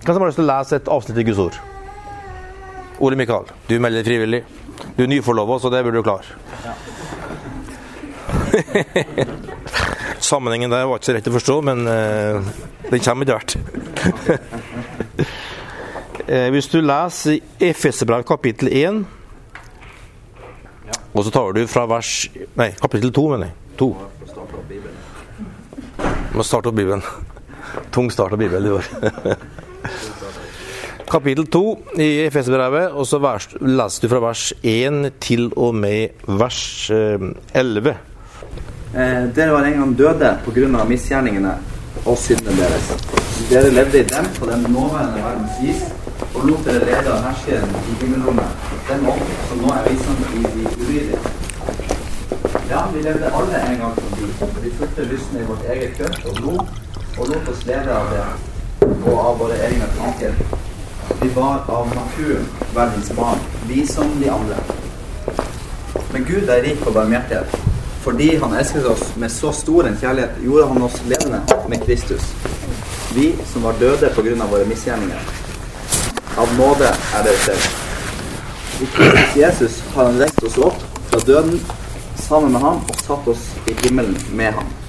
Hvem som har lyst til å lese et avsnitt i Guds ord? Ole Mikael, du melder frivillig. Du er nyforlova, så det burde du klare. Sammenhengen der var ikke så rett å forstå, men uh, den kommer etter hvert. uh, hvis du leser Efeserbrevet kapittel 1, og så tar du fra vers Nei, kapittel 2, mener jeg. 2. Må starte opp Bibelen. Tung start av Bibelen i år. Kapittel 2 i Efeserbrevet, og så vers, leser du fra vers 1 til og med vers eh, 11. Eh, dere var en gang døde pga. misgjerningene og syndene deres. Dere levde i dem på den nåværende verdens vis, og lot dere lede av herskeren i himmelrommet, den ånd som nå er visende i de ulydige. Ja, vi levde alle en gang som de. Vi fulgte lysten i vårt eget kjøtt og blod, og lot oss lede av det og av våre egne tanker. Vi var av naturen verdens barn, vi som de andre. Men Gud er rik på barmhjertighet. Fordi Han elsket oss med så stor en kjærlighet, gjorde Han oss levende med Kristus. Vi som var døde pga. våre misgjerninger. Av nåde er dere selv. I Kristus Jesus har Han reist oss opp fra døden sammen med ham og satt oss i himmelen med ham.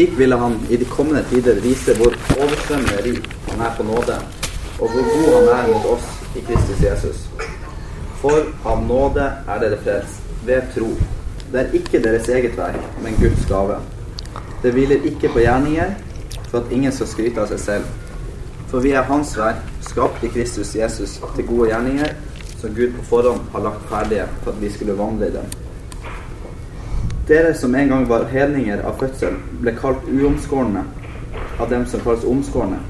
Slik ville han i de kommende tider vise hvor overstrømmende rik han er på nåde, og hvor god han er mot oss i Kristus Jesus. For av nåde er dere frelst, ved tro. Det er ikke deres eget verk, men Guds gave. Det hviler ikke på gjerninger, for at ingen skal skryte av seg selv. For vi er Hans verk, skapt i Kristus Jesus til gode gjerninger, som Gud på forhånd har lagt ferdige for at vi skulle vandre i dem. Dere som en gang var hedninger av fødsel, ble kalt uomskårne av dem som kalles omskårne,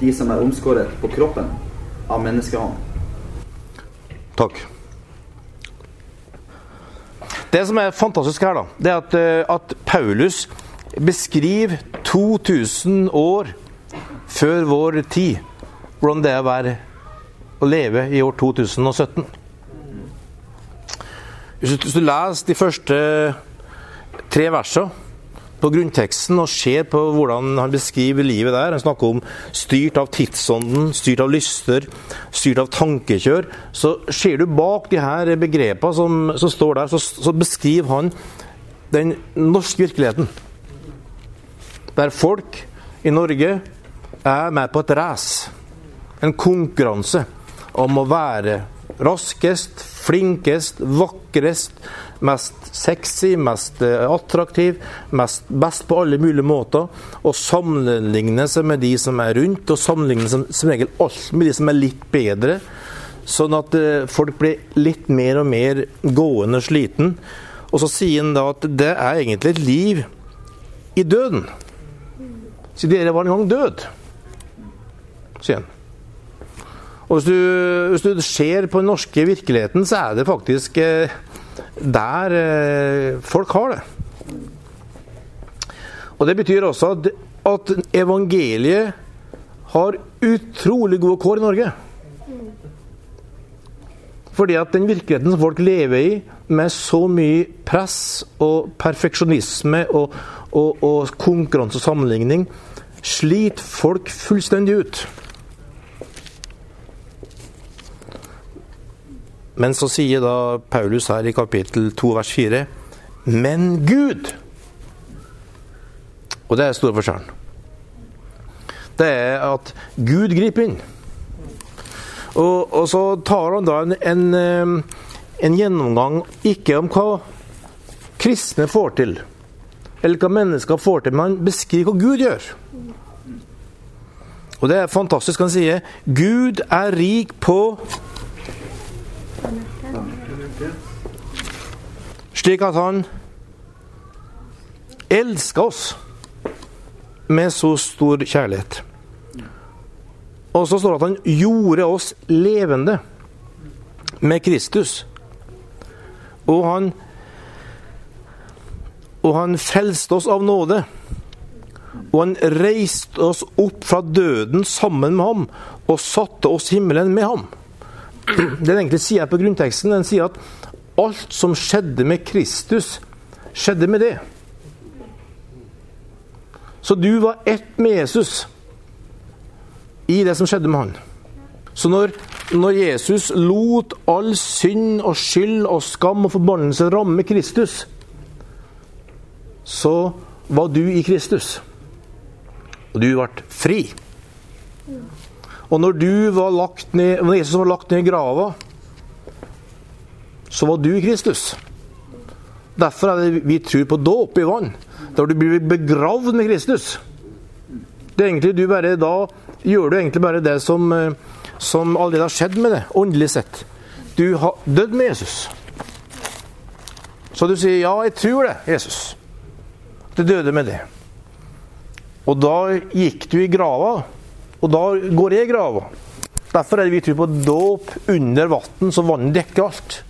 de som er omskåret på kroppen av menneskehånd. Takk. Det som er fantastisk her, da, det er at, eh, at Paulus beskriver 2000 år før vår tid hvordan det er å være å leve i år 2017. Hvis du, hvis du leser de første tre versene på grunnteksten og ser på hvordan han beskriver livet der. Han snakker om styrt av tidsånden, styrt av lyster, styrt av tankekjør. Så ser du bak de her begrepene som, som står der, så, så, beskriver han den norske virkeligheten. Der folk i Norge er med på et race, en konkurranse, om å være raskest, flinkest, vakrest, mest sexy, mest eh, attraktiv, mest, best på alle mulige måter. Og sammenligne seg med de som er rundt, og sammenligne seg som regel alt med de som er litt bedre. Sånn at eh, folk blir litt mer og mer gående sliten. Og så sier han da at det er egentlig et liv i døden. Så dere var en gang død, sier han. Og hvis du, hvis du ser på den norske virkeligheten, så er det faktisk eh, der eh, folk har det. Og Det betyr også at, at evangeliet har utrolig gode kår i Norge. Fordi at den virkeligheten som folk lever i, med så mye press og perfeksjonisme og, og, og konkurranse og sammenligning, sliter folk fullstendig ut. Men så sier da Paulus her i kapittel 2 vers 4 Men Gud! Og det er stor forskjellen. Det er at Gud griper inn. Og, og så tar han da en, en, en, gjennomgang ikke om hva kristne får til, eller hva mennesker får til, men han beskriver hva Gud gjør. Og det er fantastisk. Han sier Gud er rik på Slik at han elsker oss med så stor kjærlighet. Og så står det at han gjorde oss levende med Kristus. Og han Og han frelste oss av nåde. Og han reiste oss opp fra døden sammen med ham og satte oss himmelen med ham. Den egentlig sier på grunnteksten, den sier at alt som skjedde med Kristus, skjedde med det. Så du var ett med Jesus i det som skjedde med han. Så når, når Jesus lot all synd og skyld og skam og forbannelse ramme Kristus, så var du i Kristus. Og du ble fri. Og når, du var lagt ned, når Jesus var lagt ned i grava, så var du Kristus. Derfor er det vi tror på dåp i vann. Da du blir begravd med Kristus. Det er egentlig du bare, Da gjør du egentlig bare det som, eh, som allerede har skjedd med det, åndelig sett. Du har dødd med Jesus. Så du sier 'ja, jeg tror det, Jesus'. Du døde med det. Og da gikk du i grava, og da går jeg i grava. Derfor er det vi tror på dåp under vann, så vannet dekker alt.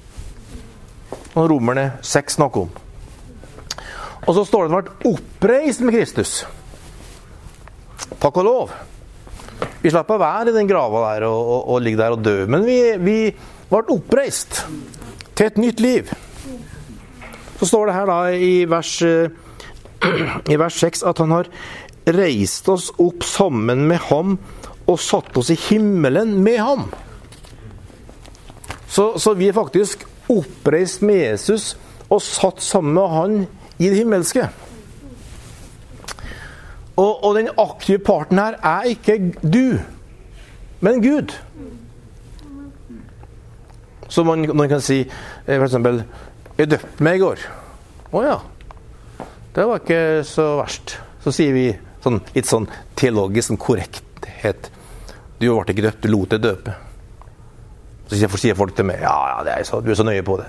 Og Romerne 6 snakker om. Og så står det at han ble oppreist med Kristus. Takk og lov. Vi slapp å være i den grava der og, og, og ligge der og dø. Men vi, vi ble oppreist til et nytt liv. Så står det her da i vers, i vers 6 at han har reist oss opp sammen med ham og satt oss i himmelen med ham. Så, så vi er faktisk oppreist med Jesus og satt sammen med han i det himmelske. Og, og, den aktive parten her er ikke du, men Gud. Så man, man kan si eh, f.eks.: 'Jeg døpte meg i går'. Å ja. Det var ikke så verst. Så sier vi sånn, litt sånn teologisk sånn korrekthet. Du ble ikke døpt, du lot deg døpe. Så sier folk til meg ja, ja, så, du er så nøye på det.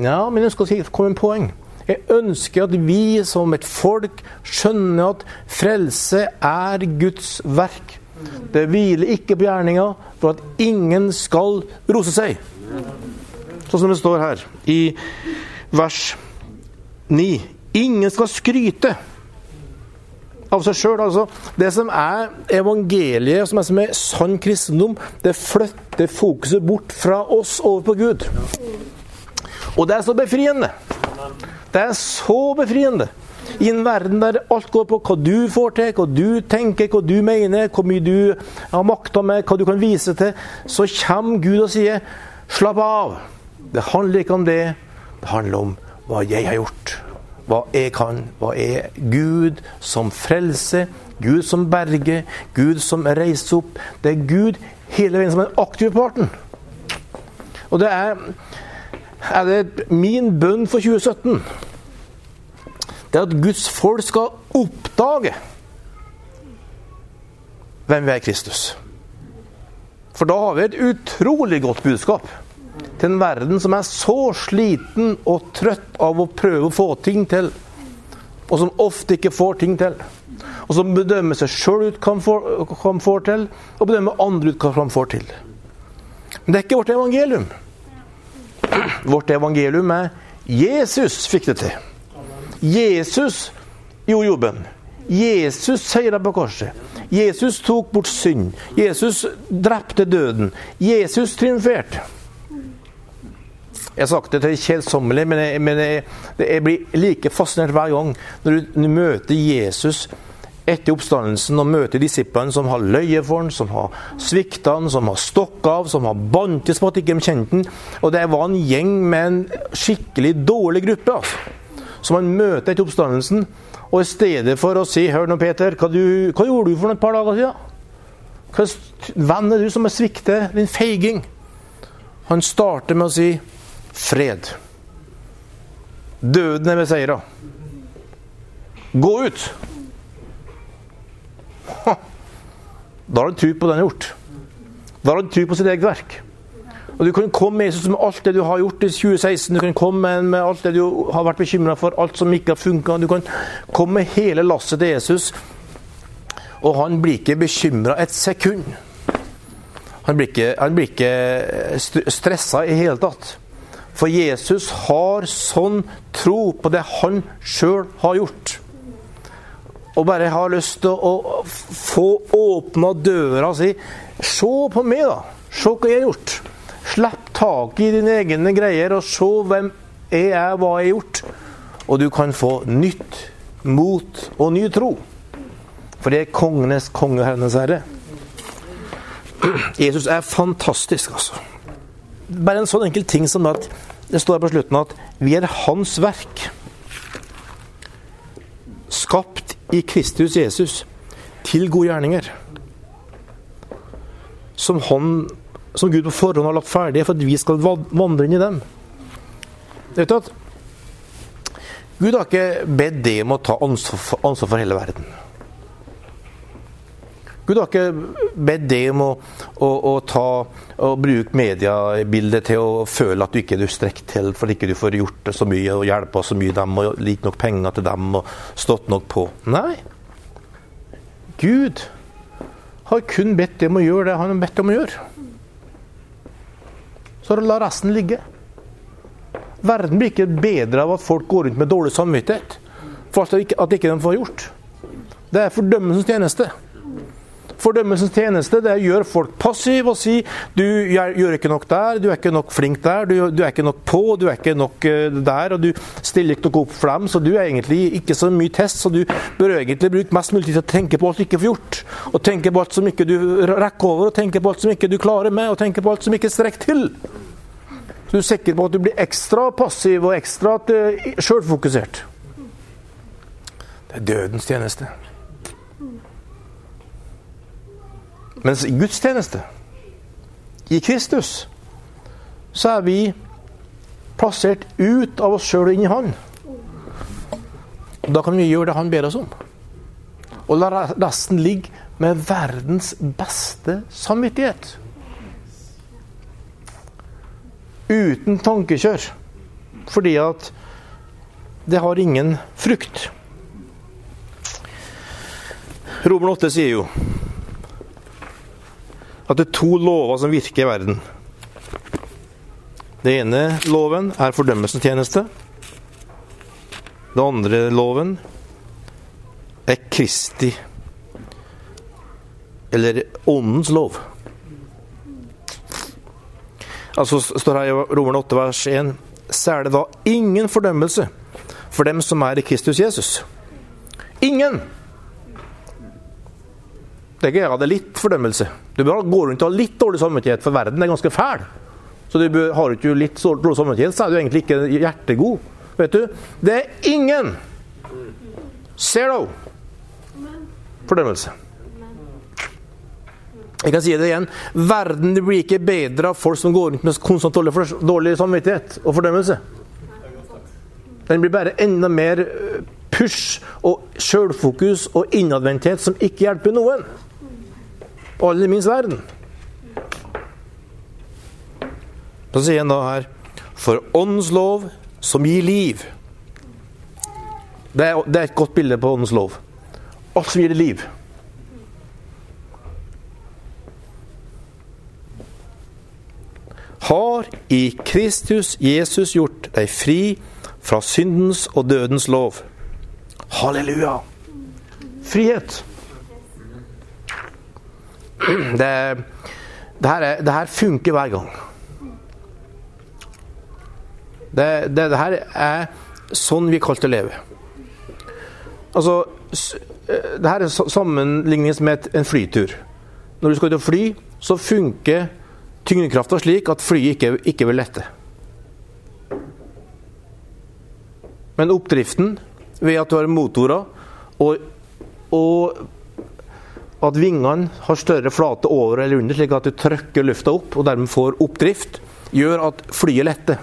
Ja, men jeg skal si, komme en poeng. Jeg ønsker at vi som et folk skjønner at frelse er Guds verk. Det hviler ikke på gjerninga for at ingen skal rose seg. Sånn som det står her i vers 9. Ingen skal skryte av seg sjøl. Altså, det som er evangeliet, som er, som er sann kristendom, det flytter fokuset bort fra oss over på Gud. Og det er så befriende. Det er så befriende. I en verden der alt går på hva du får til, hva du tenker, hva du mener, hvor mye du har makta med, hva du kan vise til, så kommer Gud og sier 'slapp av'. Det handler ikke om det. Det handler om hva jeg har gjort. Hva jeg kan. Hva er Gud som frelse? Gud som berger, Gud som reiser opp. Det er Gud hele veien som er den aktive parten. Og det er er det min bønn for 2017. Det er at Guds folk skal oppdage hvem vi er i Kristus. For da har vi et utrolig godt budskap til en verden som er så sliten og trøtt av å prøve å få ting til, og som ofte ikke får ting til. Og som bedømmer seg sjøl ut hva han får til, og bedømmer andre ut hva han får til. Men det er ikke vårt evangelium. Vårt evangelium er Jesus fikk det til. Jesus gjorde jobben. Jesus seira på korset. Jesus tok bort synd. Jesus drepte døden. Jesus triumferte. Jeg det til kjedsommelig, men, jeg, men jeg, jeg, blir like fascinert hver gang når du, du møter Jesus etter oppstandelsen og møter disiplene som har løyet for ham, som har svikta ham, som har stokka av, som har bantes på at de ikke kjente ham. Og det var en gjeng med en skikkelig dårlig gruppe. altså. Som han møter etter oppstandelsen. Og i stedet for å si 'Hør nå, Peter, hva, du, hva gjorde du for et par dager siden?' Hvem er du som har sviktet, din feiging? Han starter med å si 'fred'. Døden er beseira. Gå ut! Da har han tro på det han har gjort. Da har han tro på sitt eget verk. Og Du kan komme med Jesus med alt det du har gjort i 2016. Du kan komme med alt det du har vært bekymra for, alt som ikke har funka. Du kan komme med hele lasset til Jesus, og han blir ikke bekymra et sekund. Han blir ikke, han blir stressa i hele tatt. For Jesus har sånn tro på det han sjøl har gjort og bare har lyst til å, få åpna døra si. Se på meg, da. Se hva jeg har gjort. Slipp tak i dine egne greier og se hvem jeg er, hva jeg har gjort. Og du kan få nytt mot og ny tro. For det er kongenes konge, Herrenes Herre. Jesus er fantastisk, altså. Bare en sånn enkel ting som at det står her på slutten at vi er Hans verk. Skapt i Kristus Jesus til gode gjerninger. Som, han, som Gud på forhånd har lagt ferdige for at vi skal vandre inn i dem. Vet du at Gud har ikke bedt deg om å ta ansvar for hele verden. Gud har ikke bedt deg om å, å, å, ta, å bruke mediebildet til å føle at du ikke er strekt til for ikke du får gjort det så mye og hjelpa så mye dem og gitt nok penger til dem og stått nok på. Nei. Gud har kun bedt dem om å gjøre det han har bedt dem om å gjøre. Så la resten ligge. Verden blir ikke bedre av at folk går rundt med dårlig samvittighet for at ikke, at ikke de får gjort. Det er fordømmelsens tjeneste. Fordømmelsens tjeneste det gjør folk passive og si du gjør ikke nok der, du er ikke nok flink der, du, du er ikke nok på, du er ikke nok uh, der, og du stiller ikke noe opp for dem, så du er egentlig ikke så mye test, så du bør egentlig bruke mest mulig tid til å tenke på alt du ikke får gjort. Og tenke på alt som ikke du rekker over, og tenke på alt som ikke du klarer med, og tenke på alt som ikke strekker til. Så du er sikker på at du blir ekstra passiv og ekstra uh, sjølfokusert. Det er dødens tjeneste. Mens i gudstjeneste, i Kristus, så er vi plassert ut av oss sjøl og inn i Han. Da kan vi gjøre det Han ber oss om. Og la resten ligge med verdens beste samvittighet. Uten tankekjør. Fordi at det har ingen frukt. Romer 8 sier jo at det er to lover som virker i verden. Det ene loven er fordømmelsens tjeneste. Det andre loven er Kristi, eller Åndens lov. Altså står her i Romerne 8 vers 1 så er det da ingen fordømmelse for dem som er i Kristus Jesus. Ingen! Det er ikke jeg er litt fordømmelse. Du bør gå rundt og ha litt dårlig samvittighet, for verden er ganske fæl. Så du bør, har du ikke litt dårlig samvittighet, så er du egentlig ikke hjertegod. Vet du? Det er ingen zero fordømmelse. Jeg kan si det igjen. Verden blir ikke bedre av folk som går rundt med konstant dårlig samvittighet og fordømmelse. Den blir bare enda mer eh, push og sjølfokus og innadvendthet som ikke hjelper noen og aller minst verden. Så sier han da her For åndens lov som gir liv. Det er, det er et godt bilde på åndens lov. Alt som gir det liv. Har i Kristus Jesus gjort deg fri fra syndens og dødens lov. Halleluja! Frihet. Det, det, her, er, det her funker hver gang. Det, det, det, her er sånn vi kalte å leve. Altså Det her er sammenlignes med en flytur. Når du skal ut og fly, så funker tyngdekrafta slik at flyet ikke, ikke vil lette. Men oppdriften, ved at du har motorer og, og at vingene har større flate over eller under, slik at du trykker lufta opp og dermed får oppdrift, gjør at flyet letter.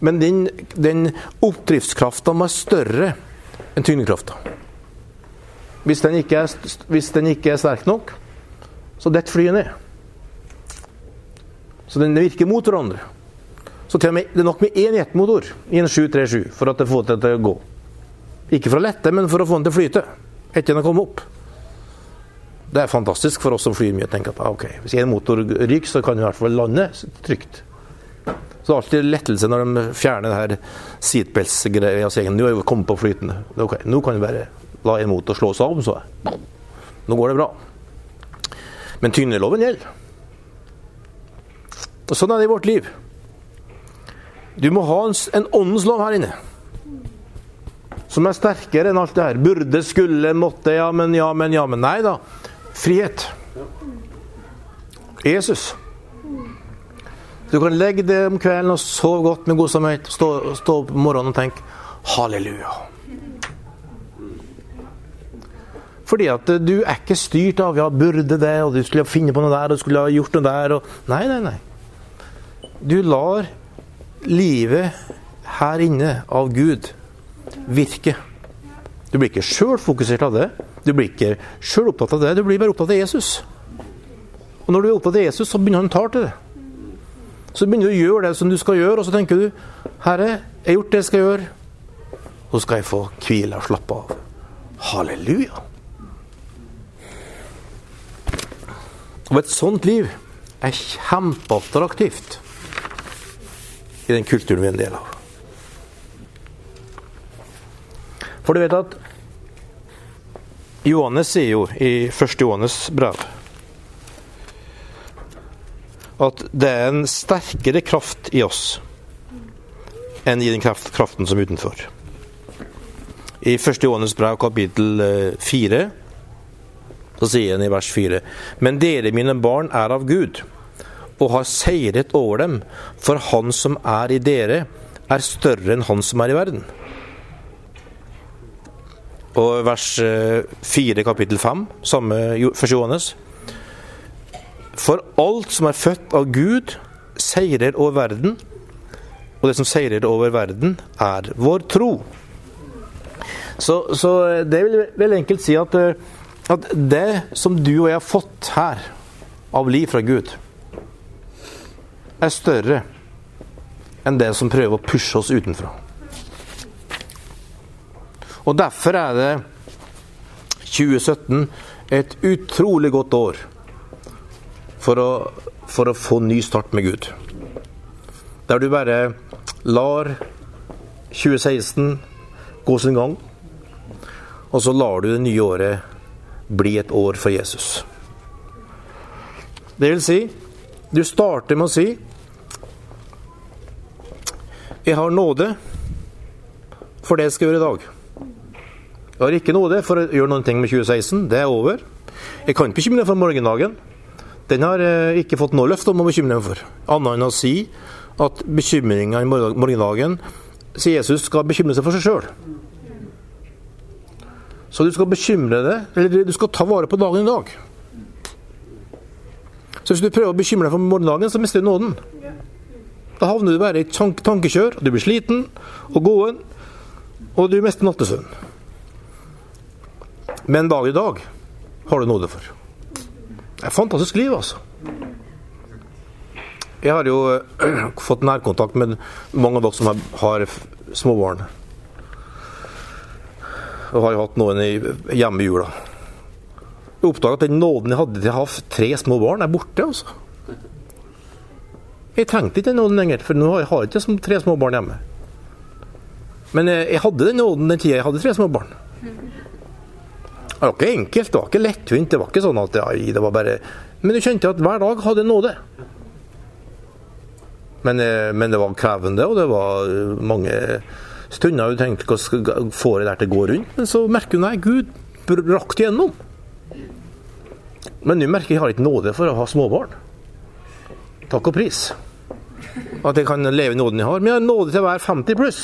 Men den, den oppdriftskrafta må være større enn tyngdekrafta. Hvis, hvis, den ikke er sterk nok, så detter flyet ned. Så den virker mot hverandre. Så med, det er nok med én jetmotor i en 737 for at det får det til å gå. Ikke for å lette, men for å få den til å flyte etter den har kommet opp. Det er fantastisk for oss som flyr mye. å tenke at ah, ok, Hvis en motor ryker, så kan vi i hvert fall lande trygt. Så det er alltid lettelse når de fjerner det her seatbelts-greia. Nå er vi kommet på flytende. Ok, Nå kan vi bare la en motor slå seg om, så nå går det bra. Men tyngdeloven gjelder. Og Sånn er det i vårt liv. Du må ha en, en åndens lov her inne som er sterkere enn alt det her. Burde, skulle, måtte, ja, men, ja, men, ja, men. Nei da. Frihet. Jesus. Du kan legge deg om kvelden og sove godt med god samvittighet. Stå, stå opp om morgenen og tenke halleluja. Fordi at du er ikke styrt av ja, burde det, og du skulle finne på noe der, og du skulle ha gjort noe der. Og... Nei, nei, nei. Du lar livet her inne av Gud virke. Du blir ikke sjøl fokusert av det. Du blir ikke sjøl opptatt av det. Du blir bare opptatt av Jesus. Og når du er opptatt av Jesus, så begynner han å ta til det. Så begynner du å gjøre det som du skal gjøre, og så tenker du Herre, jeg har gjort det jeg skal gjøre. Nå skal jeg få hvile og slappe av. Halleluja. Og et sånt liv er kjempeattraktivt i den kulturen vi er en del av. For du vet at Johannes sier jo i 1. Johannes brev at det er en sterkere kraft i oss enn i den kraft, kraften som er utenfor. I 1. Johannes brev kapittel 4 eh, så sier han i vers 4.: Men dere, mine barn, er av Gud, og har seiret over dem, for Han som er i dere, er større enn Han som er i verden. Og vers 4 eh, kapittel 5, samme første Johannes. For alt som er født av Gud, seirer over verden. Og det som seirer over verden, er vår tro. Så, så det vil vel enkelt si at, eh, at det som du og jeg har fått her av liv fra Gud, er større enn det som prøver å pushe oss utenfra. Og derfor er det 2017 et utrolig godt år for å, for å få ny start med Gud. Der du bare lar 2016 gå sin gang, og så lar du det nye året bli et år for Jesus. Det vil si, du starter med å si Jeg har nåde for det jeg skal gjøre i dag. Jeg har ikke nåde for å gjøre noe med 2016. Det er over. Jeg kan ikke bekymre meg for morgendagen. Den har jeg ikke fått noe løfte om å bekymre meg for. Annet enn å si at bekymringa i morgendagen sier Jesus skal bekymre seg for seg sjøl. Så du skal bekymre deg, eller du skal ta vare på dagen i dag. Så hvis du prøver å bekymre deg for morgendagen, så mister du nåden. Da havner du bare i tank tankekjør, og du blir sliten og gåen, og du mister nattesøvn. Men dag i dag har du nåde for. Det er fantastisk liv, altså. Jeg har jo øh, fått nærkontakt med mange av dere som har, småbarn. Og har jo hatt noen hjemme i jula. Jeg oppdaga at den nåden jeg hadde til å ha tre små barn, er borte. altså. Jeg trengte ikke den nåden lenger, for nå har jeg ikke tre små barn hjemme. Men jeg, jeg hadde den nåden den tida jeg hadde tre små barn. Det var ikke enkelt, det var ikke lettvint. Det var ikke sånn at ai, det var bare Men du kjente at hver dag hadde nåde. Men, eh, men, det var krevende, og det var eh, mange stunder du tenkte hvordan får jeg det til å gå rundt? Men så merker du nei, Gud rakk gjennom Men nå merker jeg at jeg har ikke nåde for å ha småbarn. Takk og pris. At jeg kan leve i nåden jeg har. Men jeg har nåde til å være 50 pluss.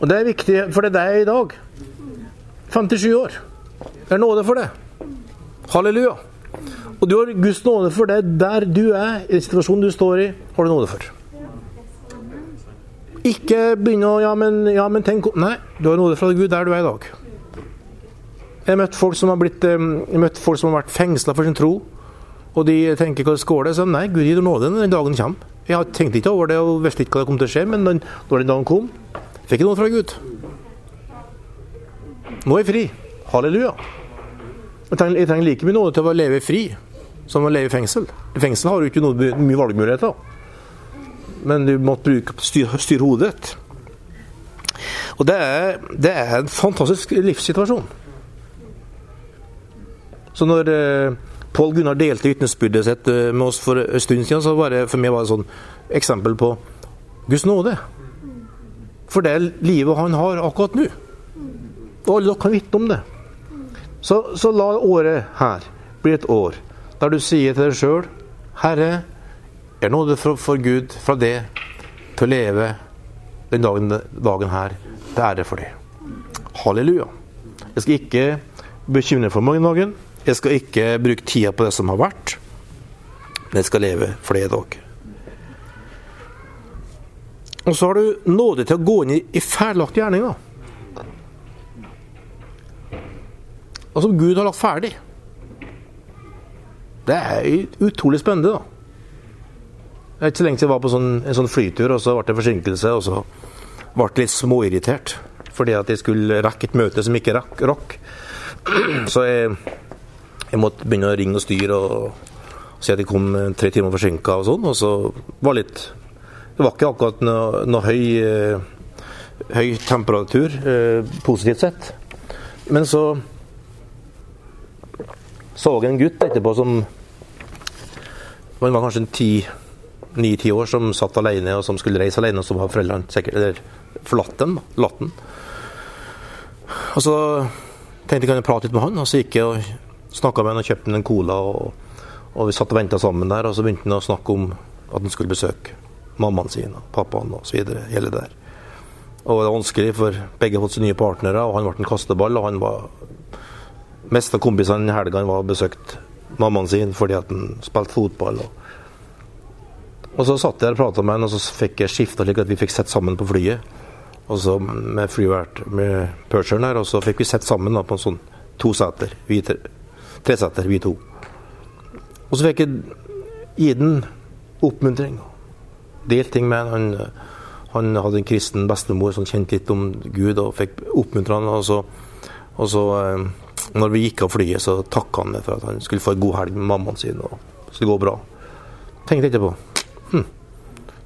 Og det er viktig, for det er det jeg er i dag. 57 år. Det er nåde for det. Halleluja. Og du har Guds nåde for det der du er, i den situasjonen du står i, har du nåde for. Ikke begynne å ja men, ja, men tenk Nei, du har nåde fra Gud der du er i dag. Jeg har møtt folk som har, blitt, møtt folk som har vært fengsla for sin tro. Og de tenker hva skål det? Så nei, Gud gir nåde når den dagen kommer. Jeg tenkte ikke over det og visste ikke hva det kom til å skje, men når den dagen kom, fikk jeg noe fra Gud. Nå er jeg fri. Halleluja. Jeg trenger, jeg trenger like mye nåde til å leve fri som å leve i fengsel. I fengsel har du ikke noe, mye valgmuligheter. Men du måtte bruke styre, styr hodet. Og det er, det er, en fantastisk livssituasjon. Så når eh, Pål Gunnar delte vitnesbyrdet sitt eh, med oss for en stund siden, så var det for meg var et sånn eksempel på Guds nåde. For det livet han har akkurat nå. Og alle dere kan vitne om det. Så, så, la året her bli et år der du sier til deg sjøl Herre, er nåde for, for Gud fra det til å leve den dagen, dagen her til ære for det. Halleluja. Jeg skal ikke bekymre for morgendagen. Jeg skal ikke bruke tida på det som har vært. Men jeg skal leve for det i dag. Og så har du nåde til å gå inn i, i ferdiglagte gjerninger. Og som Gud har lagt ferdig. Det er utrolig spennende, da. Det er ikke så lenge siden jeg var på sånn, en sånn flytur, og så ble det forsinkelse. Og så ble jeg litt småirritert fordi at jeg skulle rekke et møte som ikke rakk. rakk. Så jeg, jeg, måtte begynne å ringe og styre og, si at jeg kom tre timer forsinka og sånn. Og så var det litt Det var ikke akkurat noe, noe høy, eh, høy temperatur, eh, positivt sett. Men så så en gutt etterpå som Han var kanskje ti ni-ti år som satt alene og som skulle reise alene, og så var foreldrene sikkert eller forlatt dem. Latt den. Og så tenkte jeg kan jeg prate litt med han, og så gikk jeg og snakka med han og kjøpte han en cola. Og, og vi satt og venta sammen der, og så begynte han å snakke om at han skulle besøke mammaen sin og pappaen videre. Hele det der. Og det var vanskelig, for begge har fått seg nye partnere, og han ble en kasteball. og han var Mest av kompisene i helga var besøkt mammaen sin fordi at han spilte fotball. og og så satt jeg og prata med han, og så fikk jeg skifta slik at vi fikk sett sammen på flyet. Og så med flyvert med Percheren her, og så fikk vi sett sammen da, på en sånn to seter. Vi tre, tre seter, vi to. Og så fikk jeg gi den oppmuntring. Delt ting med han. Han hadde en kristen bestemor som kjente litt om Gud, og fikk oppmuntra han. Og så, og så eh, når vi gikk av flyet, så takka han meg for at han skulle få en god helg med mammaen sin, og det skulle gå bra. Tenkte etterpå hm,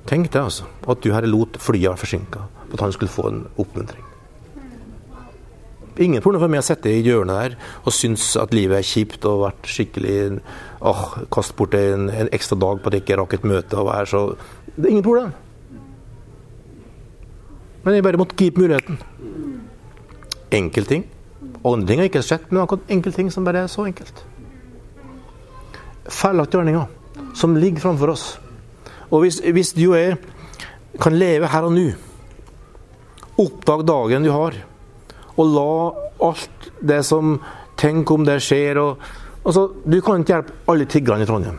Tenk det, altså. At du herre lot flyet være forsinka. At han skulle få en oppmuntring. Ingen problem for meg å sitte i hjørnet der og synes at livet er kjipt og vært skikkelig åh, Kaste bort en, en, ekstra dag på at jeg ikke rakk et møte og være så Det er ingen problem. Men jeg bare måtte gripe muligheten. Enkeltting. Ting har ikke sett, men akkurat enkeltting som bare er så enkelt. Feilaktige ordninger som ligger framfor oss. Og hvis, hvis du og jeg kan leve her og nå, oppdag dagen du har, og la alt det som Tenk om det skjer og altså, Du kan ikke hjelpe alle tiggerne i Trondheim.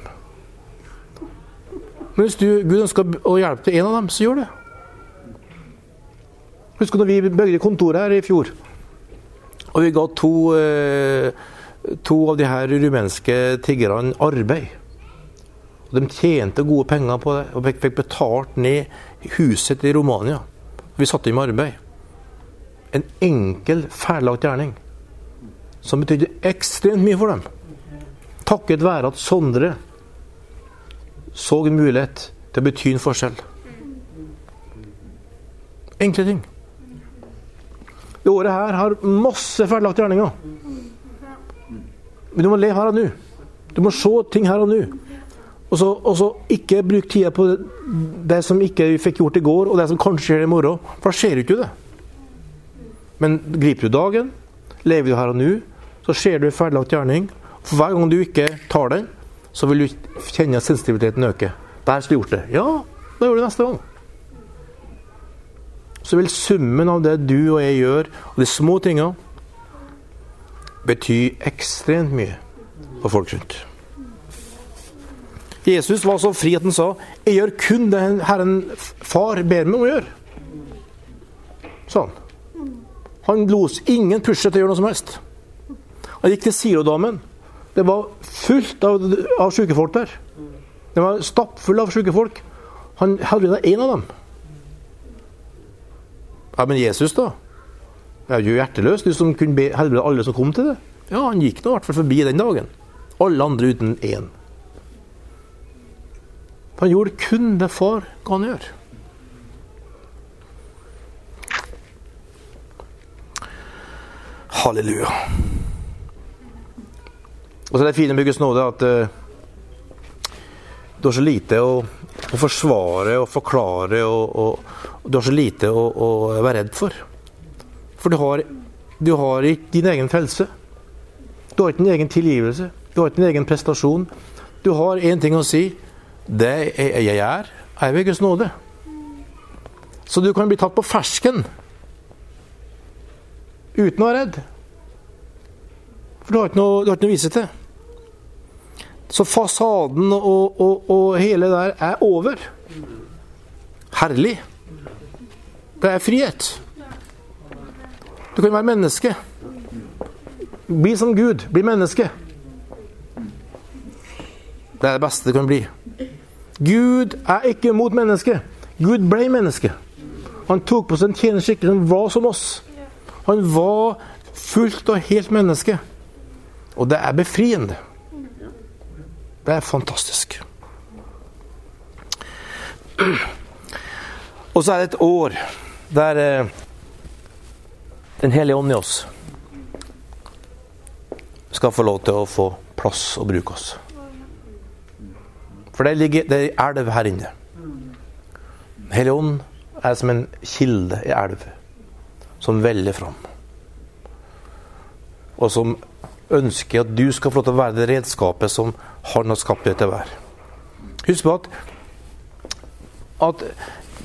Men hvis du, Gud ønsker å hjelpe til en av dem, så gjør det. Husker du når vi bygde kontoret her i fjor? Og vi ga to, eh, to av de her rumenske tiggerne arbeid. Og De tjente gode penger på det og fikk betalt ned huset til Romania. Vi satte dem i arbeid. En enkel, ferdiglagt gjerning som betydde ekstremt mye for dem. Takket være at Sondre så en mulighet til å bety en forskjell. Enkle ting. Det året her har masse ferdiglagte gjerninger. Men du må le her og nå. Du må se ting her og nå. Og så, og så ikke bruk tida på det som ikke vi fikk gjort i går, og det som kanskje skjer i morgen. For da skjer jo ikke det. Men griper du dagen, lever du her og nå, så ser du ferdiglagt gjerning. For hver gang du ikke tar den, så vil du kjenne sensitiviteten øker. Der skulle du gjort det. Ja, da gjør du det neste gang. Så vil summen av det du og jeg gjør, og de små tinga, bety ekstremt mye for folk rundt. Jesus var så fri at han sa 'Jeg gjør kun det Herren Far ber meg om å gjøre'. Sånn. Han los ingen pushe til å gjøre noe som helst. Han gikk til silodamen. Det var fullt av, av syke folk der. Det var stappfull av syke folk. Han helbreda én av dem. Ja, Men Jesus, da? Det er jo hjerteløs, du som kunne helbrede alle som kom til det. Ja, Han gikk nå i hvert fall forbi den dagen. Alle andre uten én. Han gjorde kun det far han gjøre. Halleluja. Og så er det fine med Guds nåde at uh, du har så lite å, å, forsvare og forklare, og, og du har så lite å, å, være redd for. For du har, du har ikke din egen frelse. Du har ikke din egen tilgivelse. Du har ikke din egen prestasjon. Du har én ting å si. Det jeg er, er ved Guds nåde. Så du kan bli tatt på fersken uten å være redd. For du har ikke noe, du har ikke noe å vise til. Så fasaden og, og, og hele der er over. Herlig. Det er frihet. Du kan være menneske. Bli som Gud. Bli menneske. Det er det beste det kan bli. Gud er ikke mot mennesket. Gud ble menneske. Han tok på seg en tjenerskikkelse. Han var som oss. Han var fullt og helt menneske. Og det er befriende. Det er fantastisk. Og så er det et år der eh, Den hellige ånd i oss skal få lov til å få plass og bruke oss. For det ligger det er elv her inne. Den hellige ånd er som en kilde i elv som veller fram. Og som ønsker at du skal få lov til å være det redskapet som han har skapt deg til å være. Husk på at, at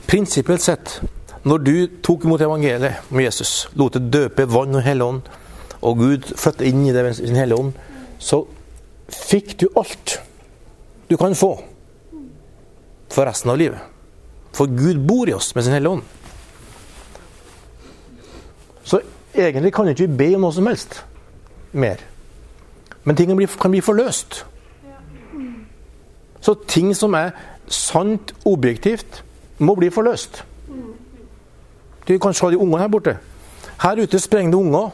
prinsipielt sett, når du tok imot evangeliet om Jesus, lot det døpe vann og hellig ånd, og Gud flyttet inn i det med sin hellige ånd, så fikk du alt du kan få for resten av livet. For Gud bor i oss med sin hellige ånd. Så egentlig kan ikke vi be om noe som helst mer. Men ting kan bli, forløst. Så ting som er sant objektivt, må bli forløst. Du kan se de ungene her borte. Her ute sprenger det unger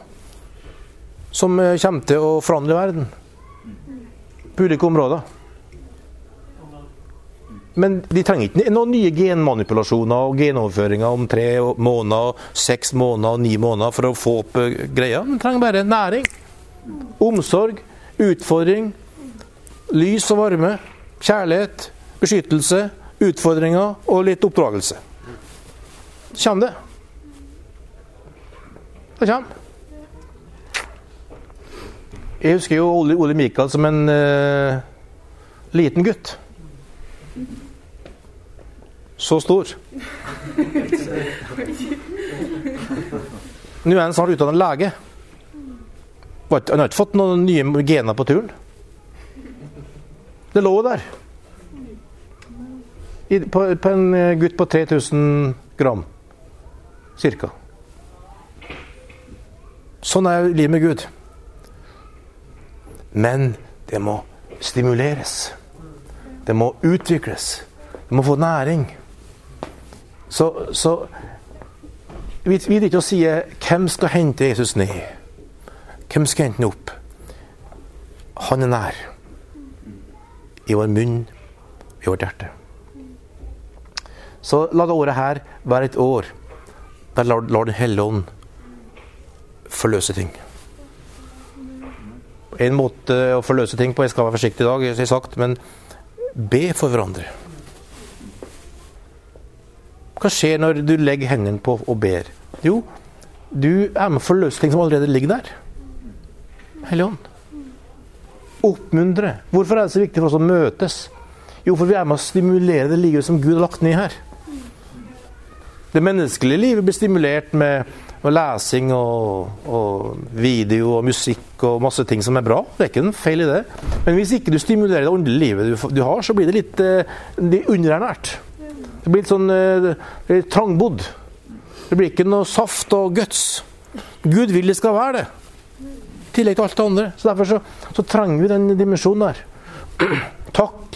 som eh, kommer til å forandre verden. På ulike områder. Men de trenger ikke noen nye genmanipulasjoner og genoverføringer om tre måneder, seks måneder ni måneder for å få opp eh, greia. De trenger bare næring, omsorg, utfordring, lys og varme, kjærlighet, beskyttelse, utfordringer og litt oppdragelse. Kjem det. Det kommer. Jeg husker jo Ole, Ole Mikael som en uh, liten gutt. Så stor. Nå er han snart utdannet lege. Han har ikke fått noen nye gener på turen. Det lå der. På, på, en gutt på 3000 gram. Cirka. Sånn er livet med Gud. Men det må stimuleres. Det må utvikles. Det må få næring. Så, så vi vil ikke å si hvem skal hente Jesus ned. Hvem skal hente ham opp? Han er nær. I vår munn, i vårt hjerte. Så la det året her være et år der lar, lar Den hellige ånd forløse ting. En måte å forløse ting på Jeg skal være forsiktig i dag, jeg sagt, men be for hverandre. Hva skjer når du legger hendene på og ber? Jo, du er med å forløse ting som allerede ligger der. Helligånd. Oppmuntre. Hvorfor er det så viktig for oss å møtes? Jo, for vi er med å stimulere det livet som Gud har lagt ned her. Det menneskelige livet blir stimulert med og lesing og, og, video og musikk og masse ting som er bra. Det er ikke en feil i det. Men hvis ikke du stimulerer det åndelige livet du, du, har, så blir det litt eh, underernært. Det blir litt sånn eh, litt trangbodd. Det blir ikke noe saft og guts. Gud vil det skal være det. I tillegg til alt det andre. Så Derfor så, så trenger vi den dimensjonen der.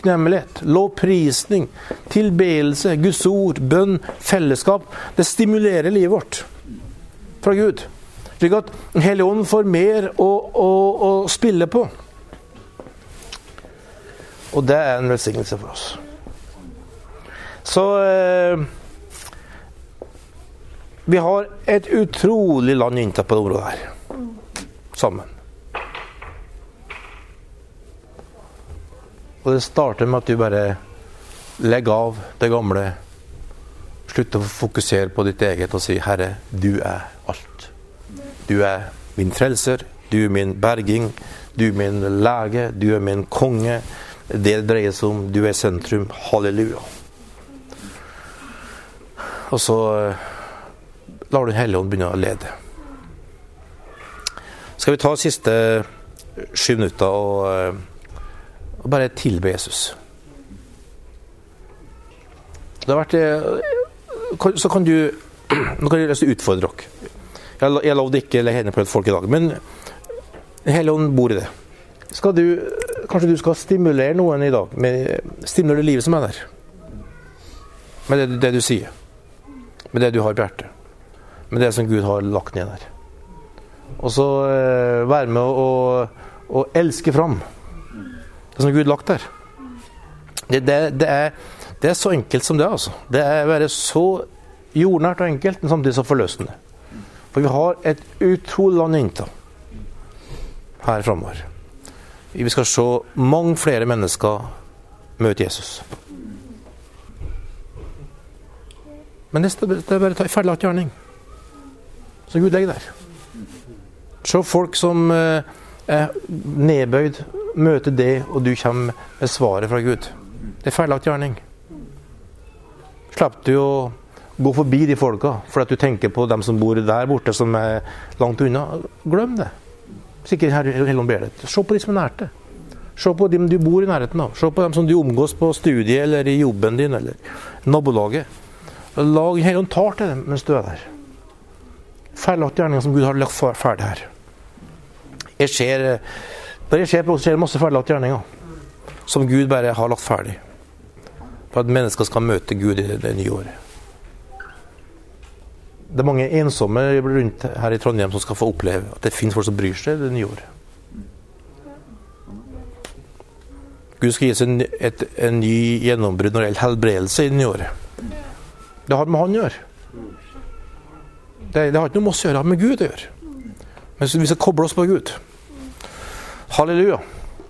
Takknemlighet, lovprisning, tilbedelse, Guds ord, bønn, fellesskap. Det stimulerer livet vårt fra Gud. Slik at Den får mer å, å, å, spille på. Og det er en velsignelse for oss. Så eh, Vi har et utrolig land inntatt på det området her. Sammen. Og det starter med at du bare legger av det gamle. Slutter å fokusere på ditt eget og si 'Herre, du er alt'. Du er min frelser, du er min berging, Du er min lege, du er min konge. Det det dreier seg om. Du er sentrum. Halleluja. Og så eh, lar du Den hellige ånd begynne å lede. Skal vi ta de siste sju minutter og, eh, og bare tilbe Jesus? Det har vært eh, Så kan du Nå kan jeg lyst til å utfordre dere. Jeg, jeg lovde ikke å legge hendene på et folk i dag, men Helligånden bor i det. Skal du, kanskje du skal stimulere noen i dag? Med, stimulere livet som er der. Med det, det, du sier. Med det du har på hjertet. Med det som Gud har lagt ned der. Og så eh, være med å, å, å, elske fram det som Gud lagt der. Det, det, det, er, det er så enkelt som det, altså. Det er bare så jordnært og enkelt, men samtidig så forløsende. For vi har et utrolig land å innta her framover. Vi skal se mange flere mennesker møte Jesus. Men det er bare en ferdiglagt gjerning Så Gud legger der. Se folk som eh, nedbøyd, møter det, og du kommer med svaret fra Gud. Det er feilaktig gjerning. Slapp du å gå forbi de folka fordi du tenker på dem som bor der borte, som er langt unna. Glem det. Sikkert ikke Helligånd ber deg. Se på de som er nært deg. Se på dem du bor i nærheten av. Se på dem som du omgås på studiet eller i jobben din eller nabolaget. Lag Helligånd tar til dem mens du er der. Ferdiglagt gjerninger som Gud har lagt ferdig her. Jeg ser, det ser på, skjer masse ferdiglagte gjerninger som Gud bare har lagt ferdig. For at mennesker skal møte Gud i det nye året. Det er mange ensomme rundt her i Trondheim som skal få oppleve at det finnes folk som bryr seg det nye året. Gud skal gi oss en, et, en ny gjennombrudd når det gjelder helbredelse i det nye året. Det har med Han å gjøre. Det, det, har ikke noe med oss å gjøre, det har med Gud å gjøre. Men vi skal koble oss på Gud. Halleluja.